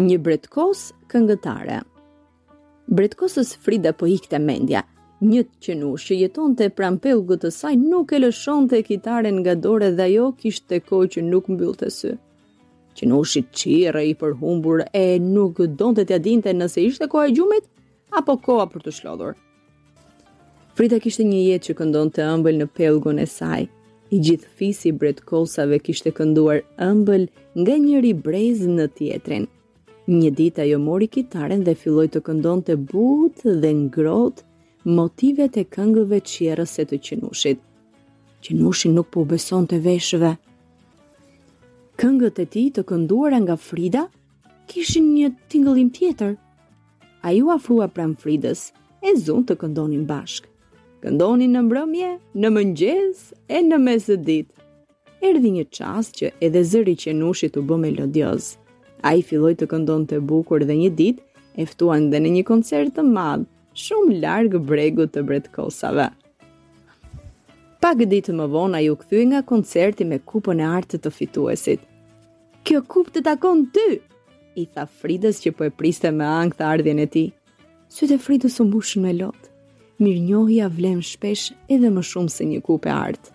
Një bretkosë këngëtare. Bretkosës Frida po i ikte mendja. Një qenush që jetonte pranë pellgut të saj nuk e lëshonte kitaren nga dora dhe ajo kishte kohë që nuk mbyllte sy. Qenushi çirrej i përhumbur e nuk donte t'ia dinte nëse ishte koha e gjumit apo koha për t'u shlodhur. Frida kishte një jetë që këndonte ëmbël në pellgun e saj. I gjithë fisi i bretkosave kishte kënduar ëmbël nga njëri brez në tjetrin. Një ditë ajo mori kitaren dhe filloi të këndonte butë dhe ngrohtë motivet e këngëve çjerrëse të qenushit. Qenushi nuk po u besonte veshëve. Këngët e tij të kënduara nga Frida kishin një tingëllim tjetër. Ai u afrua pranë Fridës, e zunë të këndonin bashkë. Këndonin në mbrëmje, në mëngjes e në mesditë. Erdhi një çast që edhe zëri i qenushit u bë melodioz. Ai filloi të këndonte bukur dhe një ditë, e ftuan dhe në një koncert të madh, shumë larg bregut të bretkosave. Pak ditë më vonë ai u kthye nga koncerti me kupën e artë të fituesit. Kjo kupë të takon ty! I tha Fridës që po e priste me ankth ardhjen e tij. Sytë e Fridës u mbushën me lotë. Mirënjohja vlen shpesh edhe më shumë se një kupë e artë.